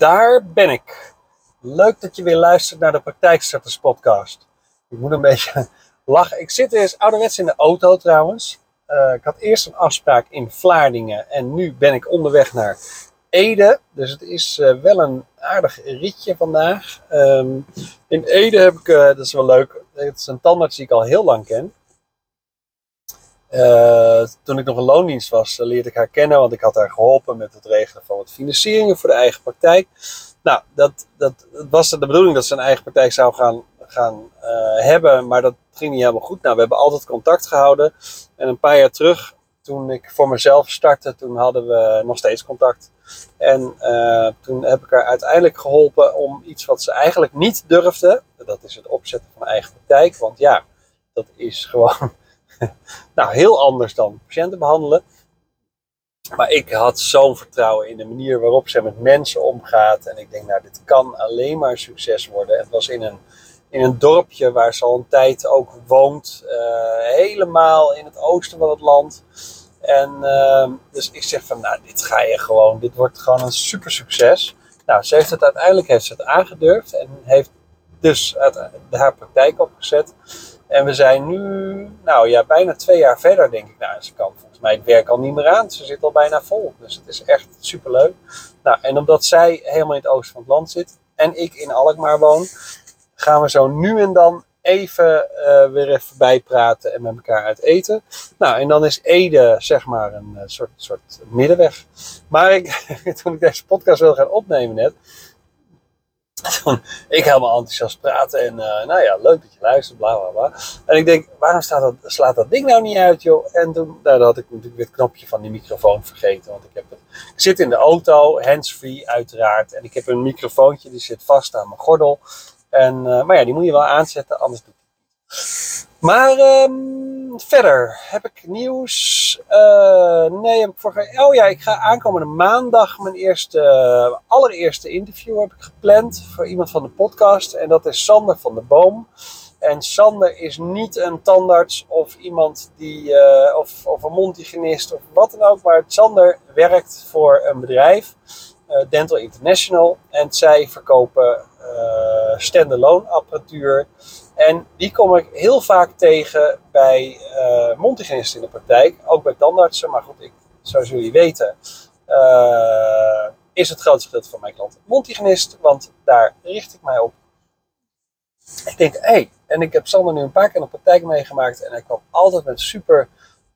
daar ben ik. Leuk dat je weer luistert naar de Praktijkstarters podcast. Ik moet een beetje lachen. Ik zit eens ouderwets in de auto trouwens. Uh, ik had eerst een afspraak in Vlaardingen en nu ben ik onderweg naar Ede. Dus het is uh, wel een aardig ritje vandaag. Um, in Ede heb ik, uh, dat is wel leuk, het is een tandarts die ik al heel lang ken. Uh, toen ik nog een loondienst was, leerde ik haar kennen, want ik had haar geholpen met het regelen van wat financieringen voor de eigen praktijk. Nou, dat, dat, was de bedoeling dat ze een eigen praktijk zou gaan, gaan uh, hebben, maar dat ging niet helemaal goed. Nou, we hebben altijd contact gehouden. En een paar jaar terug, toen ik voor mezelf startte, toen hadden we nog steeds contact. En toen heb ik haar uiteindelijk geholpen om iets wat ze eigenlijk niet durfde. Dat is het opzetten van een eigen praktijk. Want ja, dat is gewoon nou, heel anders dan patiënten behandelen. Maar ik had zo'n vertrouwen in de manier waarop ze met mensen omgaat. En ik denk, nou, dit kan alleen maar succes worden. Het was in een, in een dorpje waar ze al een tijd ook woont. Uh, helemaal in het oosten van het land. En uh, dus ik zeg van, nou, dit ga je gewoon, dit wordt gewoon een super succes. Nou, ze heeft het uiteindelijk heeft ze het aangedurfd en heeft dus haar praktijk opgezet. En we zijn nu, nou ja, bijna twee jaar verder, denk ik. Nou, ze kan volgens mij het werk al niet meer aan. Ze zit al bijna vol. Dus het is echt superleuk. Nou, en omdat zij helemaal in het oosten van het land zit en ik in Alkmaar woon, gaan we zo nu en dan even uh, weer even bijpraten en met elkaar uit eten. Nou, en dan is Ede zeg maar een uh, soort, soort middenweg. Maar ik, toen ik deze podcast wil gaan opnemen net, toen ik helemaal enthousiast praten en uh, nou ja, leuk dat je luistert, bla bla bla. En ik denk, waarom staat dat, slaat dat ding nou niet uit, joh? En toen nou, had ik natuurlijk weer het knopje van die microfoon vergeten, want ik heb het. Ik zit in de auto, hands-free uiteraard, en ik heb een microfoontje die zit vast aan mijn gordel. En, uh, maar ja, die moet je wel aanzetten, anders doe ik het niet. Maar um, verder heb ik nieuws. Uh, nee, ik voor... oh ja, ik ga aankomende maandag mijn eerste, allereerste interview heb ik gepland voor iemand van de podcast. En dat is Sander van de Boom. En Sander is niet een tandarts of iemand die, uh, of, of een mondhygiënist of wat dan ook. Maar Sander werkt voor een bedrijf, Dental International. En zij verkopen uh, standalone apparatuur. En die kom ik heel vaak tegen bij uh, in de praktijk, ook bij tandartsen. Maar goed, ik, zoals jullie weten, is het grootste gedeelte van mijn klanten mondhygiënist, want daar richt ik mij op. Ik denk, hé, hey, en ik heb Sander nu een paar keer in de praktijk meegemaakt en hij kwam altijd met super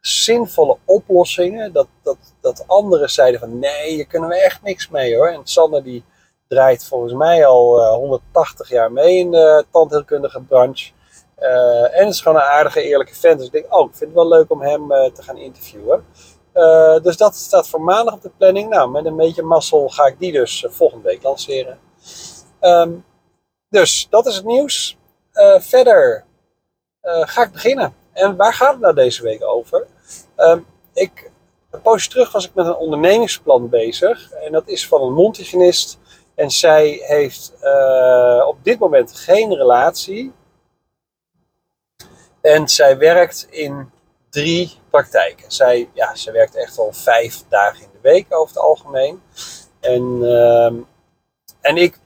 zinvolle oplossingen. Dat, dat, dat anderen zeiden van, nee, hier kunnen we echt niks mee hoor. En Sander die draait volgens mij al uh, 180 jaar mee in de tandheelkundige branche. Uh, en het is gewoon een aardige, eerlijke vent. Dus ik denk, oh, ik vind het wel leuk om hem uh, te gaan interviewen. Dus dat staat voor maandag op de planning. Nou, met een beetje mazzel ga ik die dus volgende week lanceren. Um, dus dat is het nieuws. verder ga ik beginnen. En waar gaat het nou deze week over? Um, ik, een poosje terug was ik met een ondernemingsplan bezig. En dat is van een mondhygiënist en zij heeft uh, op dit moment geen relatie. En zij werkt in drie praktijken. Zij, ja, zij werkt echt al vijf dagen in de week over het algemeen. En, uh, en ik,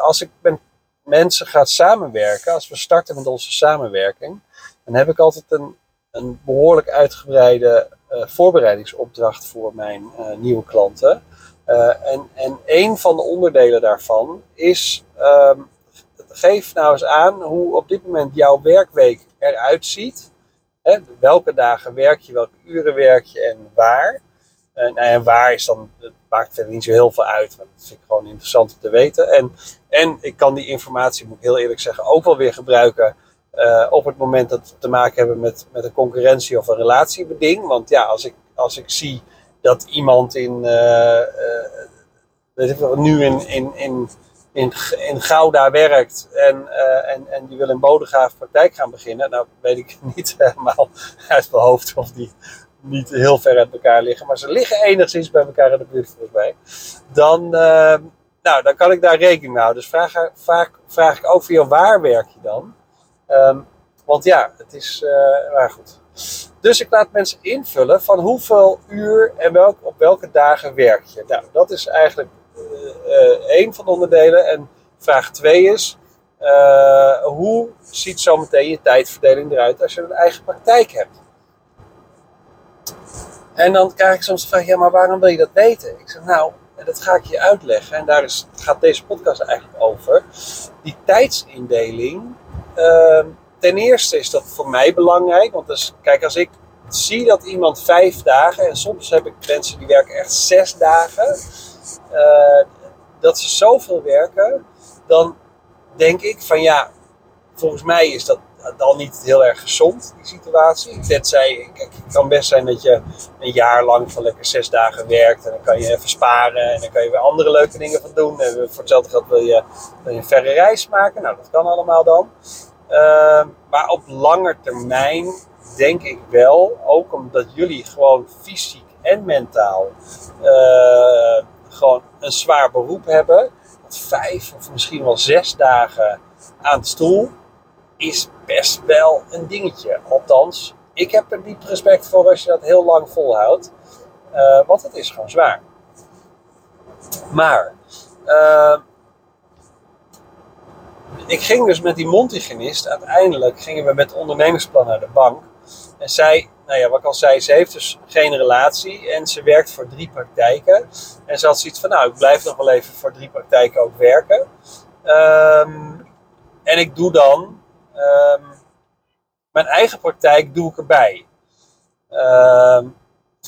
als ik met mensen ga samenwerken, als we starten met onze samenwerking, dan heb ik altijd een, een behoorlijk uitgebreide uh, voorbereidingsopdracht voor mijn uh, nieuwe klanten. Uh, en, en een van de onderdelen daarvan is, um, geef nou eens aan hoe op dit moment jouw werkweek eruit ziet. Hè, welke dagen werk je, welke uren werk je en waar. En, nou en waar is dan, het maakt verder niet zo heel veel uit, maar dat vind ik gewoon interessant om te weten. En, en ik kan die informatie, moet ik heel eerlijk zeggen, ook wel weer gebruiken uh, op het moment dat we te maken hebben met, met een concurrentie of een relatiebeding. Want ja, als ik, als ik zie dat iemand in, uh, ik nu in, in, in, in, Gouda werkt en, uh, en, en die wil in Bodegraaf praktijk gaan beginnen. Nou weet ik niet helemaal uit mijn hoofd of die niet heel ver uit elkaar liggen, maar ze liggen enigszins bij elkaar in de buurt volgens mij. Dan, uh, nou, dan kan ik daar rekening mee houden. Dus vraag, vaak vraag ik ook via waar werk je dan? Um, want ja, het is, uh, maar goed. Dus ik laat mensen invullen van hoeveel uur en op welke dagen werk je. Nou, dat is eigenlijk uh, één van de onderdelen. En vraag twee is, hoe ziet zometeen je tijdverdeling eruit als je een eigen praktijk hebt? En dan krijg ik soms de vraag, ja, maar waarom wil je dat weten? Ik zeg, nou, dat ga ik je uitleggen. En daar is, gaat deze podcast eigenlijk over. Die tijdsindeling. Ehm, ten eerste is dat voor mij belangrijk. Want dus, kijk, als ik zie dat iemand vijf dagen, en soms heb ik mensen die werken echt zes dagen, uh, dat ze zoveel werken, dan denk ik van ja, volgens mij is dat dan niet heel erg gezond, die situatie. Tenzij, kijk, het kan best zijn dat je een jaar lang van lekker zes dagen werkt en dan kan je even sparen en dan kan je weer andere leuke dingen van doen. En voor hetzelfde geld wil je, een verre reis maken, nou dat kan allemaal dan. Ehm, maar op lange termijn denk ik wel, ook omdat jullie gewoon fysiek en mentaal uh, gewoon een zwaar beroep hebben, vijf of misschien wel zes dagen aan de stoel is best wel een dingetje. Althans, ik heb er diep respect voor als je dat heel lang volhoudt. Uh, want het is gewoon zwaar. Maar, uh, ik ging dus met die mondhygiënist. Uiteindelijk gingen we met ondernemingsplan naar de bank. En zij, nou ja, wat ik al zei, ze heeft dus geen relatie. En ze werkt voor drie praktijken. En ze had zoiets van, nou, ik blijf nog wel even voor drie praktijken ook werken. Um, en ik doe dan Um, mijn eigen praktijk doe ik erbij. Um,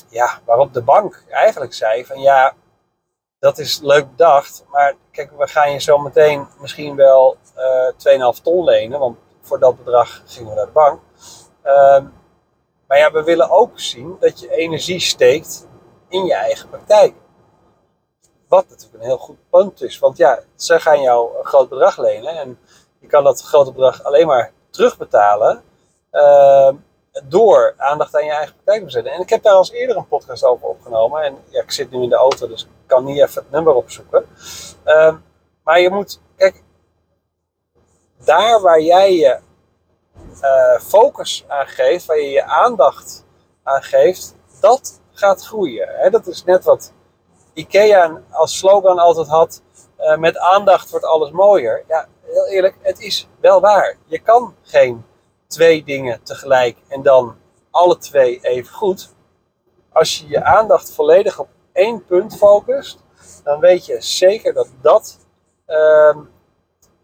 ja, waarop de bank eigenlijk zei van ja, dat is leuk bedacht, maar kijk, we gaan je zo meteen misschien wel uh, eh, 2,5 ton lenen, want voor dat bedrag gingen we naar de bank. Um, maar ja, we willen ook zien dat je energie steekt in je eigen praktijk. Wat natuurlijk een heel goed punt is, want ja, ze gaan jou een groot bedrag lenen en kan dat grote bedrag alleen maar terugbetalen uh, door aandacht aan je eigen praktijk te zetten. En ik heb daar als eerder een podcast over opgenomen. En ja, ik zit nu in de auto, dus ik kan niet even het nummer opzoeken. Uh, maar je moet, kijk, daar waar jij je uh, focus aan geeft, waar je je aandacht aan geeft, dat gaat groeien. Hè? Dat is net wat IKEA als slogan altijd had. Uh, met aandacht wordt alles mooier. Ja, heel eerlijk, het is wel waar. Je kan geen twee dingen tegelijk en dan alle twee even goed. Als je je aandacht volledig op één punt focust, dan weet je zeker dat dat, uh,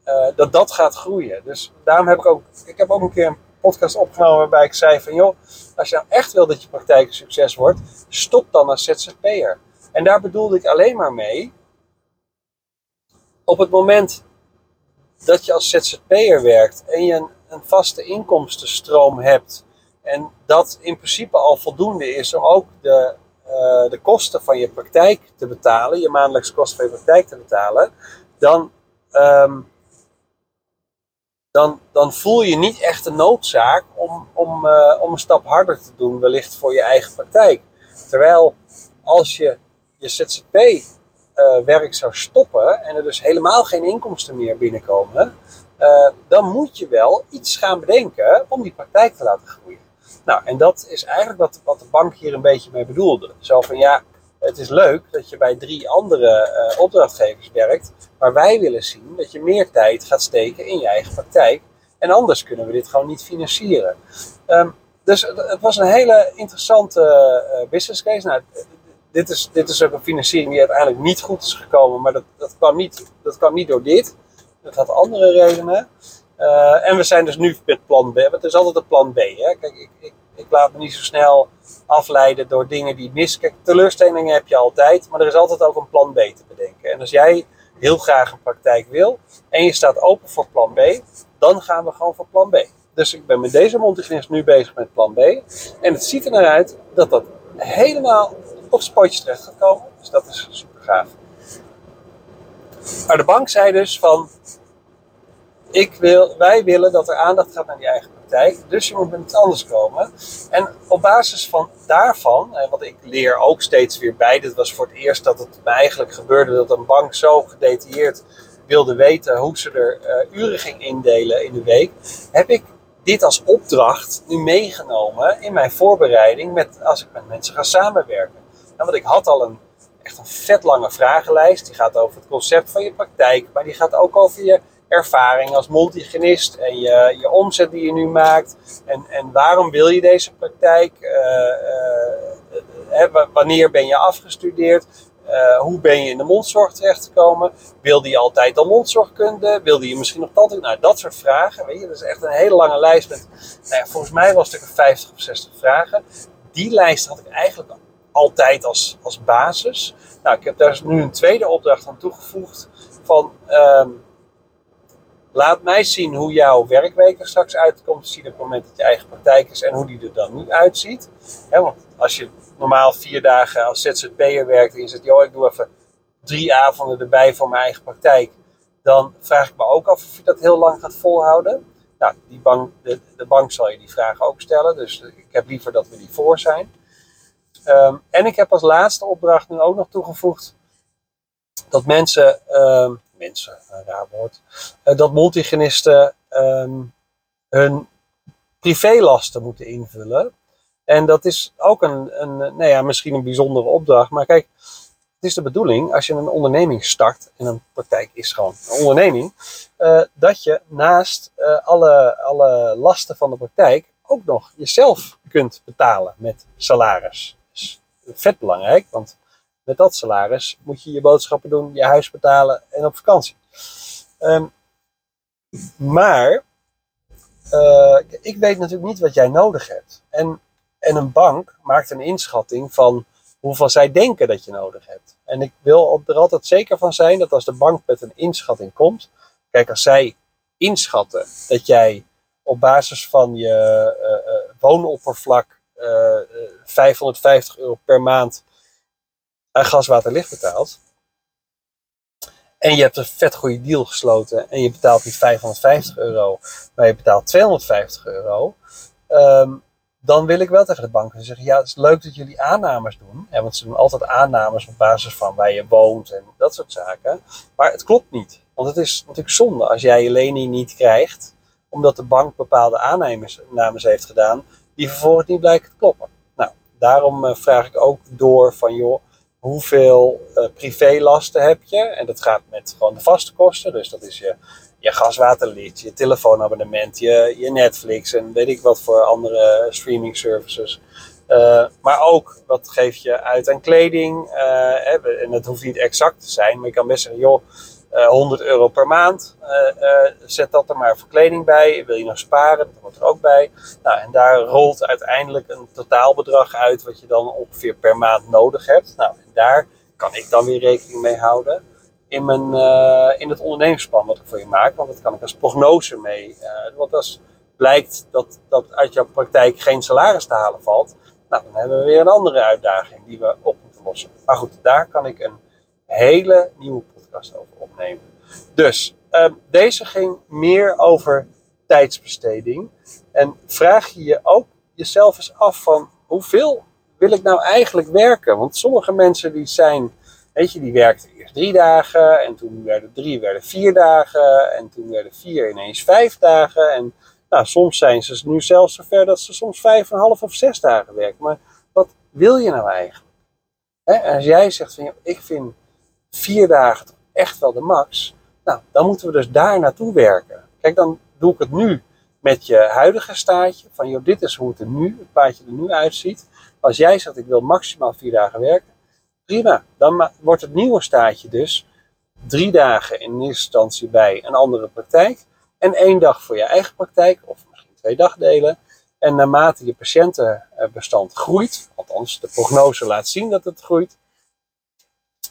uh, dat, dat gaat groeien. Dus daarom heb ik ook, ik heb ook een keer een podcast opgenomen waarbij ik zei van joh, als je nou echt wil dat je praktijk een succes wordt, stop dan als ZZP'er. En daar bedoelde ik alleen maar mee, op het moment dat je als ZZP'er werkt en je een, een, vaste inkomstenstroom hebt en dat in principe al voldoende is om ook de, uh, de kosten van je praktijk te betalen, je maandelijkse kosten van je praktijk te betalen, dan, um, dan, dan voel je niet echt de noodzaak om, om, uh, om een stap harder te doen, wellicht voor je eigen praktijk. Terwijl als je je ZZP uh, werk zou stoppen en er dus helemaal geen inkomsten meer binnenkomen, uh, dan moet je wel iets gaan bedenken om die praktijk te laten groeien. Nou, en dat is eigenlijk wat, wat de bank hier een beetje mee bedoelde. Zo van ja, het is leuk dat je bij drie andere uh, opdrachtgevers werkt, maar wij willen zien dat je meer tijd gaat steken in je eigen praktijk. En anders kunnen we dit gewoon niet financieren. Um, dus het was een hele interessante business case. Nou, dit is, dit is ook een financiering die uiteindelijk niet goed is gekomen, maar dat, dat, kwam, niet, dat kwam niet door dit. Dat had andere redenen. Uh, en we zijn dus nu met plan B. Het is altijd een plan B. Hè? Kijk, ik, ik, ik, laat me niet zo snel afleiden door dingen die mis. Kijk, teleurstellingen heb je altijd, maar er is altijd ook een plan B te bedenken. En als jij heel graag een praktijk wil en je staat open voor plan B, dan gaan we gewoon voor plan B. Dus ik ben met deze mondhygiënist nu bezig met plan B. En het ziet er naar uit dat dat helemaal op terecht gekomen. Dus dat is super gaaf. Maar de bank zei dus van, ik wil, wij willen dat er aandacht gaat naar die eigen praktijk, dus je moet met iets anders komen. En op basis van daarvan, en wat ik leer ook steeds weer bij, dit was voor het eerst dat het me eigenlijk gebeurde dat een bank zo gedetailleerd wilde weten hoe ze er uh, uren ging indelen in de week, heb ik dit als opdracht nu meegenomen in mijn voorbereiding met, als ik met mensen ga samenwerken. Nou, want ik had al een echt een vet lange vragenlijst. Die gaat over het concept van je praktijk, maar die gaat ook over je ervaring als multigenist en je, je omzet die je nu maakt. En, en waarom wil je deze praktijk? Uh, uh, wanneer ben je afgestudeerd? Hoe ben je in de mondzorg terechtgekomen? Wilde je altijd al mondzorgkunde? Wilde je misschien nog tante? Nou, dat soort vragen. Weet je, dat is echt een hele lange lijst met, nou volgens mij was het er 50 of 60 vragen. Die lijst had ik eigenlijk altijd als, als basis. Nou, ik heb daar nu een tweede opdracht aan toegevoegd. Van, um, laat mij zien hoe jouw werkweek er straks uitkomt. Zie op het moment dat je eigen praktijk is en hoe die er dan nu uitziet. want als je normaal vier dagen als ZZP'er werkt en je zegt, joh, ik doe even drie avonden erbij voor mijn eigen praktijk. Dan vraag ik me ook af of je dat heel lang gaat volhouden. Nou, die bank, de, de bank zal je die vragen ook stellen. Dus ik heb liever dat we die voor zijn. Um, en ik heb als laatste opdracht nu ook nog toegevoegd dat mensen, um, mensen, een raar woord, uh, dat multigenisten um, hun privélasten moeten invullen. En dat is ook een, een, nou ja, misschien een bijzondere opdracht. Maar kijk, het is de bedoeling als je een onderneming start, en een praktijk is gewoon een onderneming, uh, dat je naast uh, alle, alle lasten van de praktijk ook nog jezelf kunt betalen met salaris vet belangrijk, want met dat salaris moet je je boodschappen doen, je huis betalen en op vakantie. Um, maar uh, ik weet natuurlijk niet wat jij nodig hebt. En, en een bank maakt een inschatting van hoeveel zij denken dat je nodig hebt. En ik wil er altijd zeker van zijn dat als de bank met een inschatting komt, kijk, als zij inschatten dat jij op basis van je uh, uh, woonoppervlak 550 euro per maand aan gas, water, licht betaalt. En je hebt een vet goede deal gesloten en je betaalt niet 550 euro, maar je betaalt 250 euro. Um, dan wil ik wel tegen de banken zeggen: Ja, het is leuk dat jullie aannames doen. Hè, want ze doen altijd aannames op basis van waar je woont en dat soort zaken. Maar het klopt niet. Want het is natuurlijk zonde als jij je lening niet krijgt, omdat de bank bepaalde aannames heeft gedaan, die vervolgens niet blijken te kloppen. Nou, daarom uh, vraag ik ook door van joh, hoeveel uh, privélasten heb je? En dat gaat met gewoon de vaste kosten. Dus dat is je, je gaswaterlicht, je telefoonabonnement, je, je Netflix en weet ik wat voor andere streaming services. Uh, maar ook wat geef je uit aan kleding. en dat hoeft niet exact te zijn, maar je kan best zeggen, joh, 100 eh, euro per maand. Eh, eh, zet dat er maar voor kleding bij. Wil je nog sparen? Dat hoort er ook bij. Nou, en daar rolt uiteindelijk een totaalbedrag uit wat je dan ongeveer per maand nodig hebt. Nou, en daar kan ik dan weer rekening mee houden in, mijn, in het ondernemersplan wat ik voor je maak. Want dat kan ik als prognose mee. want als blijkt dat, dat uit jouw praktijk geen salaris te halen valt, nou, dan hebben we weer een andere uitdaging die we op moeten lossen. Maar goed, daar kan ik een hele nieuwe over opnemen. Dus uh, deze ging meer over tijdsbesteding. En vraag je je ook jezelf eens af van hoeveel wil ik nou eigenlijk werken? Want sommige mensen die zijn, weet je, die werkten eerst drie dagen en toen werden drie werden vier dagen en toen werden vier ineens vijf dagen. En nou, soms zijn ze nu zelfs zover dat ze soms vijf en een half of zes dagen werken. Maar wat wil je nou eigenlijk? He, als jij zegt van, ik vind vier dagen echt wel de max. Nou, dan moeten we dus daar naartoe werken. Kijk, dan doe ik het nu met je huidige staatje. Van joh, dit is hoe het er nu, het paadje er nu uitziet. Als jij zegt ik wil maximaal vier dagen werken, prima. Dan wordt het nieuwe staatje dus drie dagen in eerste instantie bij een andere praktijk. En één dag voor je eigen praktijk, of misschien twee dagdelen. En naarmate je patiëntenbestand groeit, althans de prognose laat zien dat het groeit,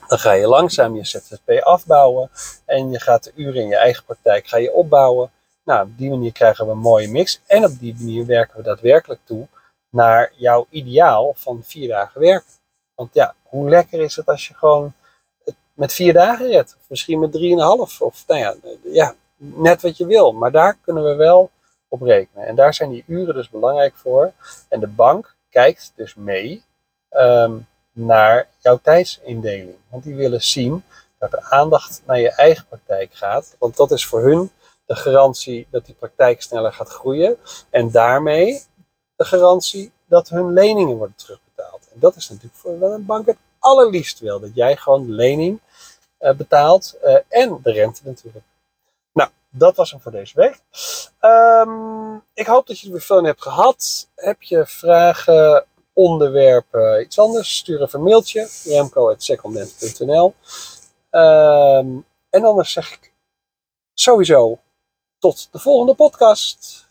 dan ga je langzaam je ZZP afbouwen en je gaat de uren in je eigen praktijk ga je opbouwen. Nou, op die manier krijgen we een mooie mix en op die manier werken we daadwerkelijk toe naar jouw ideaal van vier dagen werken. Want ja, hoe lekker is het als je gewoon met vier dagen redt? Of misschien met drieënhalf. Of nou ja, ja, net wat je wil. Maar daar kunnen we wel op rekenen. En daar zijn die uren dus belangrijk voor. En de bank kijkt dus mee. Um, naar jouw tijdsindeling. Want die willen zien dat de aandacht naar je eigen praktijk gaat. Want dat is voor hun de garantie dat die praktijk sneller gaat groeien. En daarmee de garantie dat hun leningen worden terugbetaald. En dat is natuurlijk voor een bank het allerliefst wil dat jij gewoon de lening eh, betaalt eh, en de rente natuurlijk. Nou, dat was hem voor deze week. Ehm, ik hoop dat je er weer veel in hebt gehad. Heb je vragen, onderwerpen, iets anders? Stuur even een mailtje. remco.secondment.nl um, En anders zeg ik sowieso tot de volgende podcast.